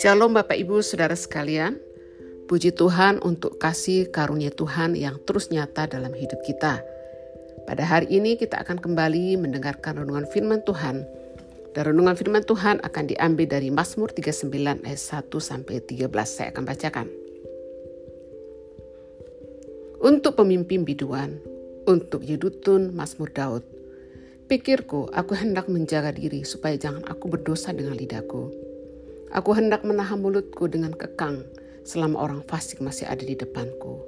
Shalom Bapak Ibu Saudara sekalian. Puji Tuhan untuk kasih karunia Tuhan yang terus nyata dalam hidup kita. Pada hari ini kita akan kembali mendengarkan renungan firman Tuhan. Dan renungan firman Tuhan akan diambil dari Mazmur 39 ayat 1 sampai 13. Saya akan bacakan. Untuk pemimpin biduan, untuk Yedutun Mazmur Daud. Pikirku, aku hendak menjaga diri supaya jangan aku berdosa dengan lidahku Aku hendak menahan mulutku dengan kekang selama orang fasik masih ada di depanku.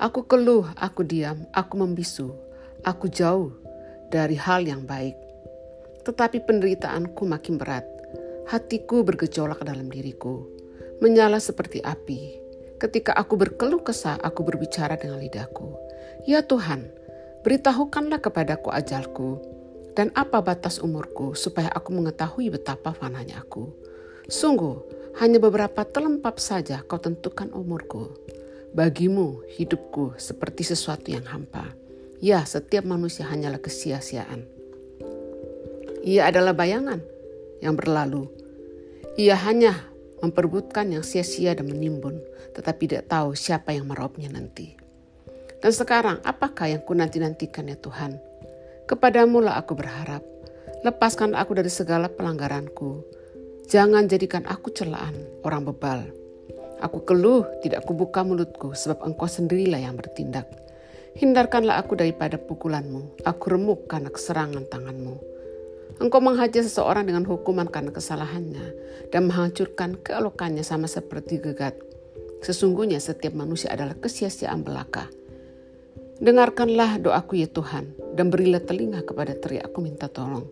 Aku keluh, aku diam, aku membisu, aku jauh dari hal yang baik. Tetapi penderitaanku makin berat. Hatiku bergejolak dalam diriku, menyala seperti api. Ketika aku berkeluh kesah, aku berbicara dengan lidahku. Ya Tuhan, beritahukanlah kepadaku ajalku, dan apa batas umurku, supaya aku mengetahui betapa fananya aku. Sungguh, hanya beberapa telempap saja kau tentukan umurku. Bagimu, hidupku seperti sesuatu yang hampa. Ya, setiap manusia hanyalah kesia-siaan. Ia adalah bayangan yang berlalu. Ia hanya memperbutkan yang sia-sia dan menimbun, tetapi tidak tahu siapa yang merauapnya nanti. Dan sekarang, apakah yang ku nanti-nantikan ya Tuhan? Kepadamu lah aku berharap. Lepaskan aku dari segala pelanggaranku Jangan jadikan aku celaan orang bebal. Aku keluh, tidak kubuka mulutku, sebab engkau sendirilah yang bertindak. Hindarkanlah aku daripada pukulanmu, aku remuk karena keserangan tanganmu. Engkau menghajar seseorang dengan hukuman karena kesalahannya, dan menghancurkan keelokannya sama seperti gegat. Sesungguhnya setiap manusia adalah kesia-siaan belaka. Dengarkanlah doaku ya Tuhan, dan berilah telinga kepada teriakku minta tolong.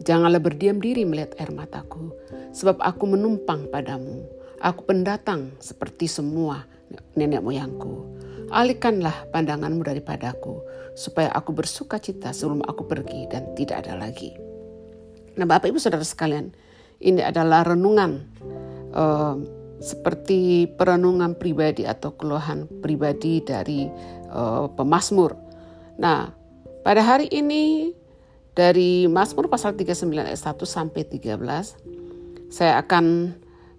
Janganlah berdiam diri melihat air mataku, sebab aku menumpang padamu. Aku pendatang seperti semua nenek moyangku. Alihkanlah pandanganmu daripadaku, supaya aku bersuka cita sebelum aku pergi dan tidak ada lagi. Nah Bapak Ibu Saudara sekalian, ini adalah renungan uh, seperti perenungan pribadi atau keluhan pribadi dari uh, pemazmur. Nah, pada hari ini dari Mazmur pasal 39 ayat 1 sampai 13 saya akan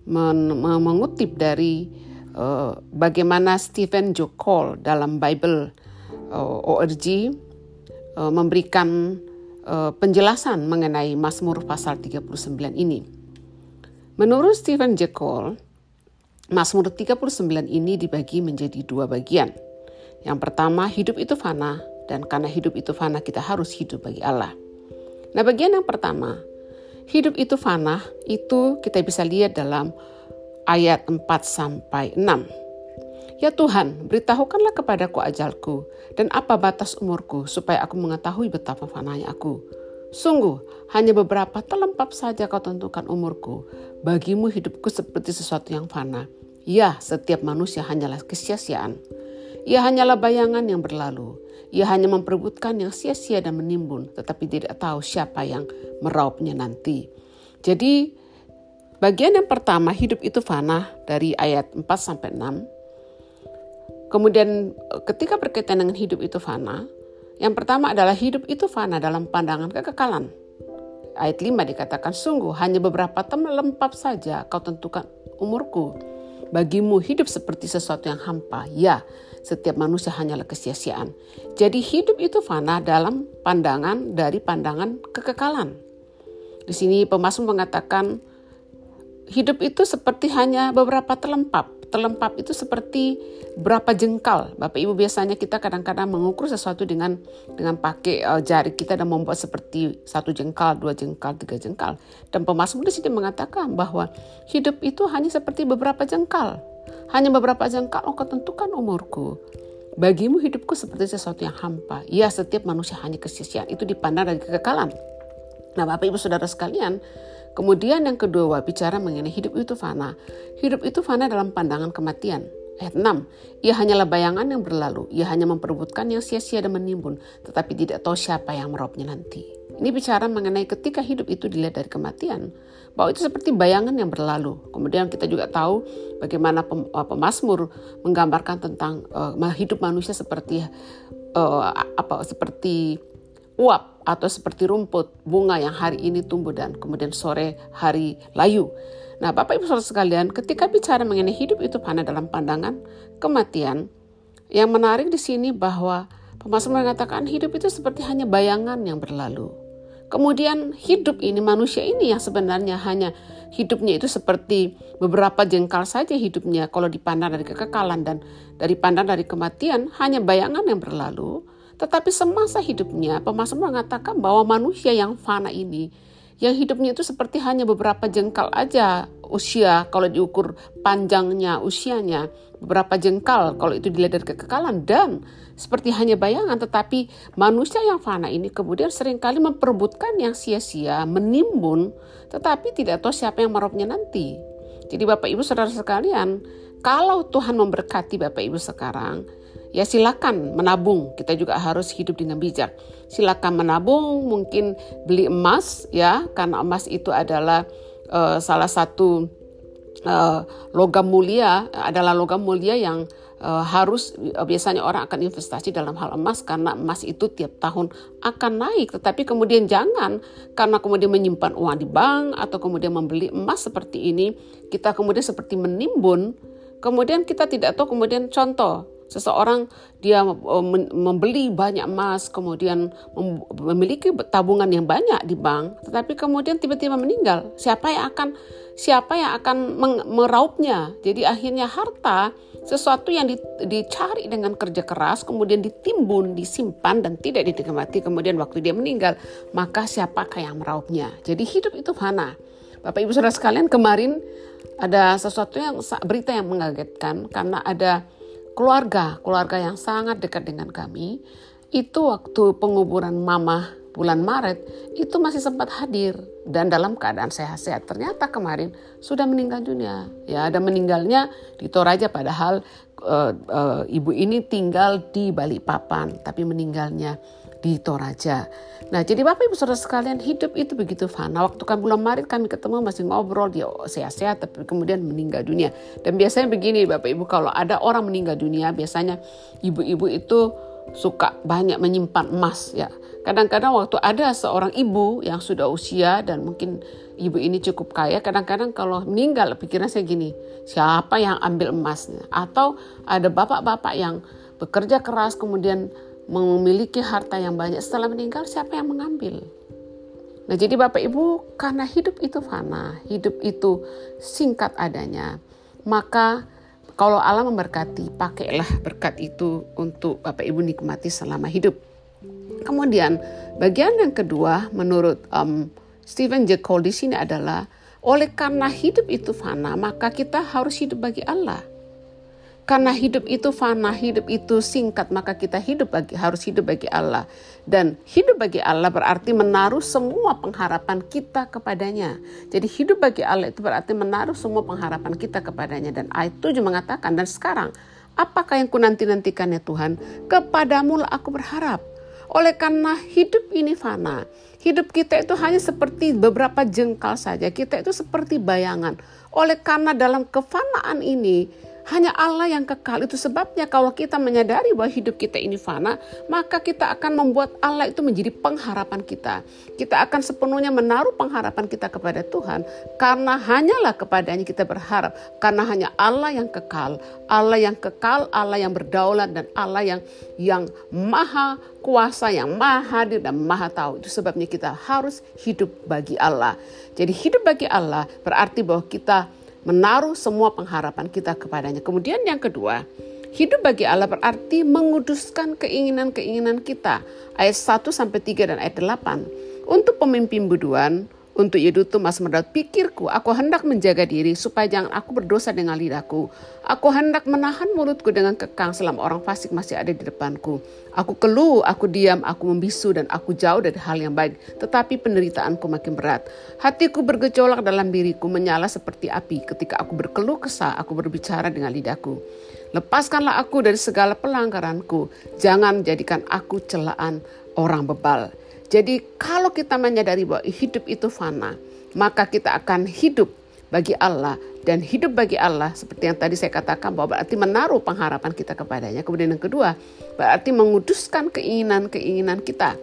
men mengutip dari uh, bagaimana Stephen Jokol dalam Bible uh, eh, ORG uh, memberikan uh, penjelasan mengenai Mazmur pasal 39 ini. Menurut Stephen Jokol, Mazmur 39 ini dibagi menjadi dua bagian. Yang pertama, hidup itu fana, dan karena hidup itu fana, kita harus hidup bagi Allah. Nah, bagian yang pertama, hidup itu fana, itu kita bisa lihat dalam ayat 4 sampai 6. Ya Tuhan, beritahukanlah kepadaku ajalku dan apa batas umurku supaya aku mengetahui betapa fananya aku. Sungguh, hanya beberapa telempap saja kau tentukan umurku. Bagimu hidupku seperti sesuatu yang fana. Ya, setiap manusia hanyalah kesia-siaan. Ia hanyalah bayangan yang berlalu. Ia hanya memperebutkan yang sia-sia dan menimbun, tetapi tidak tahu siapa yang meraupnya nanti. Jadi, bagian yang pertama hidup itu fana dari ayat 4 sampai 6. Kemudian ketika berkaitan dengan hidup itu fana, yang pertama adalah hidup itu fana dalam pandangan kekekalan. Ayat 5 dikatakan, sungguh hanya beberapa teman lempap saja kau tentukan umurku. Bagimu hidup seperti sesuatu yang hampa. Ya, setiap manusia hanyalah kesia-siaan. Jadi hidup itu fana dalam pandangan dari pandangan kekekalan. Di sini pemasmur mengatakan hidup itu seperti hanya beberapa telempap. Telempap itu seperti berapa jengkal. Bapak Ibu biasanya kita kadang-kadang mengukur sesuatu dengan dengan pakai uh, jari kita dan membuat seperti satu jengkal, dua jengkal, tiga jengkal. Dan pemasmur di sini mengatakan bahwa hidup itu hanya seperti beberapa jengkal. Hanya beberapa jengkal engkau tentukan umurku. Bagimu hidupku seperti sesuatu yang hampa. Ya, setiap manusia hanya kesisian. Itu dipandang dari kekekalan. Nah, Bapak Ibu Saudara sekalian, kemudian yang kedua bicara mengenai hidup itu fana. Hidup itu fana dalam pandangan kematian. Ayat 6, ia hanyalah bayangan yang berlalu, ia hanya memperebutkan yang sia-sia dan menimbun, tetapi tidak tahu siapa yang merobnya nanti. Ini bicara mengenai ketika hidup itu dilihat dari kematian, bahwa itu seperti bayangan yang berlalu. Kemudian kita juga tahu bagaimana pem, uh, pemazmur menggambarkan tentang uh, hidup manusia seperti uh, apa seperti uap atau seperti rumput bunga yang hari ini tumbuh dan kemudian sore hari layu. Nah, Bapak Ibu Saudara sekalian, ketika bicara mengenai hidup itu fana dalam pandangan kematian, yang menarik di sini bahwa pemasmur mengatakan hidup itu seperti hanya bayangan yang berlalu. Kemudian hidup ini manusia ini yang sebenarnya hanya hidupnya itu seperti beberapa jengkal saja hidupnya. Kalau dipandang dari kekekalan dan dari pandang dari kematian hanya bayangan yang berlalu. Tetapi semasa hidupnya pemasmur mengatakan bahwa manusia yang fana ini yang hidupnya itu seperti hanya beberapa jengkal aja usia. Kalau diukur panjangnya usianya beberapa jengkal. Kalau itu dilihat dari kekekalan dan seperti hanya bayangan tetapi manusia yang fana ini kemudian sering kali memperebutkan yang sia-sia menimbun tetapi tidak tahu siapa yang merobnya nanti jadi Bapak Ibu Saudara sekalian kalau Tuhan memberkati Bapak Ibu sekarang ya silakan menabung. Kita juga harus hidup dengan bijak. Silakan menabung, mungkin beli emas ya, karena emas itu adalah uh, salah satu uh, logam mulia adalah logam mulia yang uh, harus uh, biasanya orang akan investasi dalam hal emas karena emas itu tiap tahun akan naik tetapi kemudian jangan karena kemudian menyimpan uang di bank atau kemudian membeli emas seperti ini kita kemudian seperti menimbun kemudian kita tidak tahu kemudian contoh Seseorang dia eh, membeli banyak emas, kemudian memiliki tabungan yang banyak di bank, tetapi kemudian tiba-tiba meninggal. Siapa yang akan siapa yang akan meraupnya? Jadi akhirnya harta sesuatu yang dicari dengan kerja keras, kemudian ditimbun, disimpan dan tidak dinikmati, kemudian waktu dia meninggal, maka siapakah yang meraupnya? Jadi hidup itu fana. Bapak Ibu Saudara sekalian, kemarin ada sesuatu yang berita yang mengagetkan karena ada keluarga, keluarga yang sangat dekat dengan kami, itu waktu penguburan mama bulan Maret itu masih sempat hadir dan dalam keadaan sehat-sehat. Ternyata kemarin sudah meninggal dunia. Ya, ada meninggalnya di Toraja padahal uh, uh, ibu ini tinggal di Balikpapan, tapi meninggalnya di Toraja. Nah, jadi Bapak Ibu Saudara sekalian, hidup itu begitu fana. Waktu kan bulan Maret kami ketemu masih ngobrol, dia sehat-sehat tapi kemudian meninggal dunia. Dan biasanya begini Bapak Ibu, kalau ada orang meninggal dunia, biasanya ibu-ibu itu suka banyak menyimpan emas ya. Kadang-kadang waktu ada seorang ibu yang sudah usia dan mungkin ibu ini cukup kaya, kadang-kadang kalau meninggal pikiran saya gini, siapa yang ambil emasnya? Atau ada bapak-bapak yang bekerja keras kemudian memiliki harta yang banyak setelah meninggal siapa yang mengambil? Nah jadi Bapak Ibu karena hidup itu fana, hidup itu singkat adanya, maka kalau Allah memberkati, pakailah berkat itu untuk Bapak Ibu nikmati selama hidup. Kemudian bagian yang kedua menurut um, Stephen J. Cole di sini adalah oleh karena hidup itu fana, maka kita harus hidup bagi Allah. Karena hidup itu fana, hidup itu singkat, maka kita hidup bagi, harus hidup bagi Allah. Dan hidup bagi Allah berarti menaruh semua pengharapan kita kepadanya. Jadi hidup bagi Allah itu berarti menaruh semua pengharapan kita kepadanya. Dan ayat 7 mengatakan, dan sekarang apakah yang ku nanti-nantikan ya Tuhan? Kepadamu lah aku berharap. Oleh karena hidup ini fana, hidup kita itu hanya seperti beberapa jengkal saja. Kita itu seperti bayangan. Oleh karena dalam kefanaan ini, hanya Allah yang kekal. Itu sebabnya kalau kita menyadari bahwa hidup kita ini fana, maka kita akan membuat Allah itu menjadi pengharapan kita. Kita akan sepenuhnya menaruh pengharapan kita kepada Tuhan karena hanyalah kepadanya kita berharap. Karena hanya Allah yang kekal, Allah yang kekal, Allah yang berdaulat dan Allah yang yang maha kuasa, yang maha hadir dan maha tahu. Itu sebabnya kita harus hidup bagi Allah. Jadi hidup bagi Allah berarti bahwa kita menaruh semua pengharapan kita kepadanya. Kemudian yang kedua, hidup bagi Allah berarti menguduskan keinginan-keinginan kita. Ayat 1 sampai 3 dan ayat 8. Untuk pemimpin buduan, untuk Yedutu Mas Merdaut, pikirku, aku hendak menjaga diri supaya jangan aku berdosa dengan lidahku. Aku hendak menahan mulutku dengan kekang selama orang fasik masih ada di depanku. Aku keluh, aku diam, aku membisu dan aku jauh dari hal yang baik. Tetapi penderitaanku makin berat. Hatiku bergejolak dalam diriku menyala seperti api. Ketika aku berkeluh kesah, aku berbicara dengan lidahku. Lepaskanlah aku dari segala pelanggaranku. Jangan jadikan aku celaan orang bebal. Jadi kalau kita menyadari bahwa hidup itu fana, maka kita akan hidup bagi Allah dan hidup bagi Allah seperti yang tadi saya katakan bahwa berarti menaruh pengharapan kita kepadanya. Kemudian yang kedua, berarti menguduskan keinginan-keinginan kita.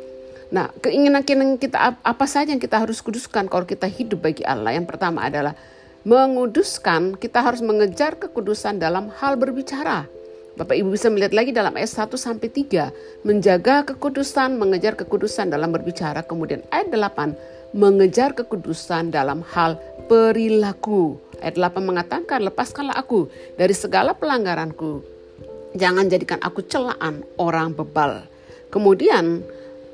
Nah, keinginan-keinginan kita apa saja yang kita harus kuduskan kalau kita hidup bagi Allah? Yang pertama adalah menguduskan, kita harus mengejar kekudusan dalam hal berbicara. Bapak Ibu bisa melihat lagi dalam ayat 1 sampai 3, menjaga kekudusan, mengejar kekudusan dalam berbicara. Kemudian ayat 8, mengejar kekudusan dalam hal perilaku. Ayat 8 mengatakan, lepaskanlah aku dari segala pelanggaranku. Jangan jadikan aku celaan orang bebal. Kemudian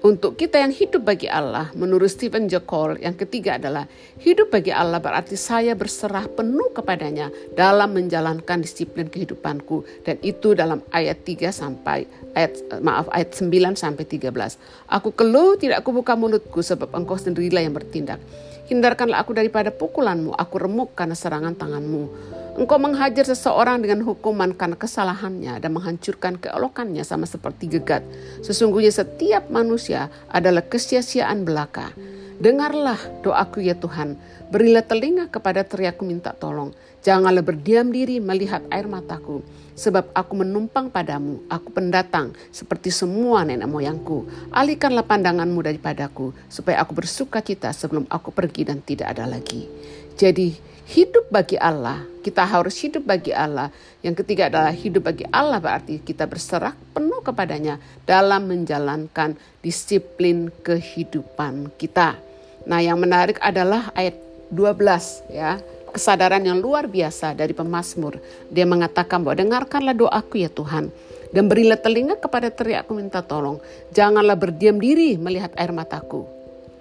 untuk kita yang hidup bagi Allah, menurut Stephen Jokol, yang ketiga adalah hidup bagi Allah berarti saya berserah penuh kepadanya dalam menjalankan disiplin kehidupanku dan itu dalam ayat 3 sampai ayat maaf ayat 9 sampai 13. Aku keluh tidak aku buka mulutku sebab engkau sendirilah yang bertindak. Hindarkanlah aku daripada pukulanmu, aku remuk karena serangan tanganmu. Engkau menghajar seseorang dengan hukuman karena kesalahannya dan menghancurkan keelokannya sama seperti gegat. Sesungguhnya setiap manusia adalah kesia-siaan belaka. Dengarlah doaku ya Tuhan, berilah telinga kepada teriakku minta tolong. Janganlah berdiam diri melihat air mataku, sebab aku menumpang padamu, aku pendatang seperti semua nenek moyangku. Alihkanlah pandanganmu daripadaku, supaya aku bersuka cita sebelum aku pergi dan tidak ada lagi. Jadi hidup bagi Allah, kita harus hidup bagi Allah. Yang ketiga adalah hidup bagi Allah berarti kita berserah penuh kepadanya dalam menjalankan disiplin kehidupan kita. Nah, yang menarik adalah ayat 12 ya. Kesadaran yang luar biasa dari pemazmur. Dia mengatakan bahwa dengarkanlah doaku ya Tuhan dan berilah telinga kepada teriakku minta tolong. Janganlah berdiam diri melihat air mataku.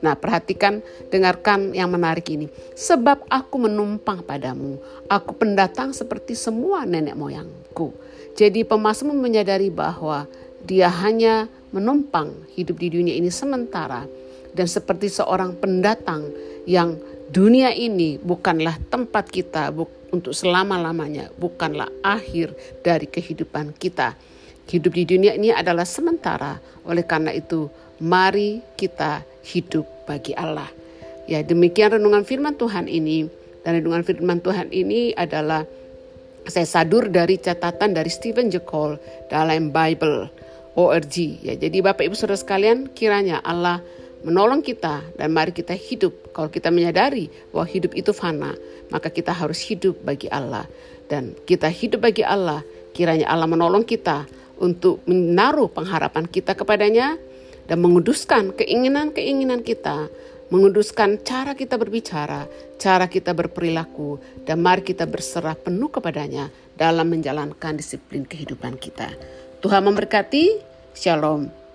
Nah, perhatikan, dengarkan yang menarik ini. Sebab aku menumpang padamu, aku pendatang seperti semua nenek moyangku. Jadi pemazmur menyadari bahwa dia hanya menumpang hidup di dunia ini sementara dan seperti seorang pendatang yang dunia ini bukanlah tempat kita untuk selama-lamanya, bukanlah akhir dari kehidupan kita. Hidup di dunia ini adalah sementara, oleh karena itu mari kita hidup bagi Allah. Ya, demikian renungan firman Tuhan ini. Dan renungan firman Tuhan ini adalah saya sadur dari catatan dari Stephen Jekol dalam Bible ORG. Ya, jadi Bapak Ibu Saudara sekalian, kiranya Allah menolong kita dan mari kita hidup. Kalau kita menyadari bahwa hidup itu fana, maka kita harus hidup bagi Allah. Dan kita hidup bagi Allah, kiranya Allah menolong kita untuk menaruh pengharapan kita kepadanya dan menguduskan keinginan-keinginan kita, menguduskan cara kita berbicara, cara kita berperilaku, dan mari kita berserah penuh kepadanya dalam menjalankan disiplin kehidupan kita. Tuhan memberkati, Shalom.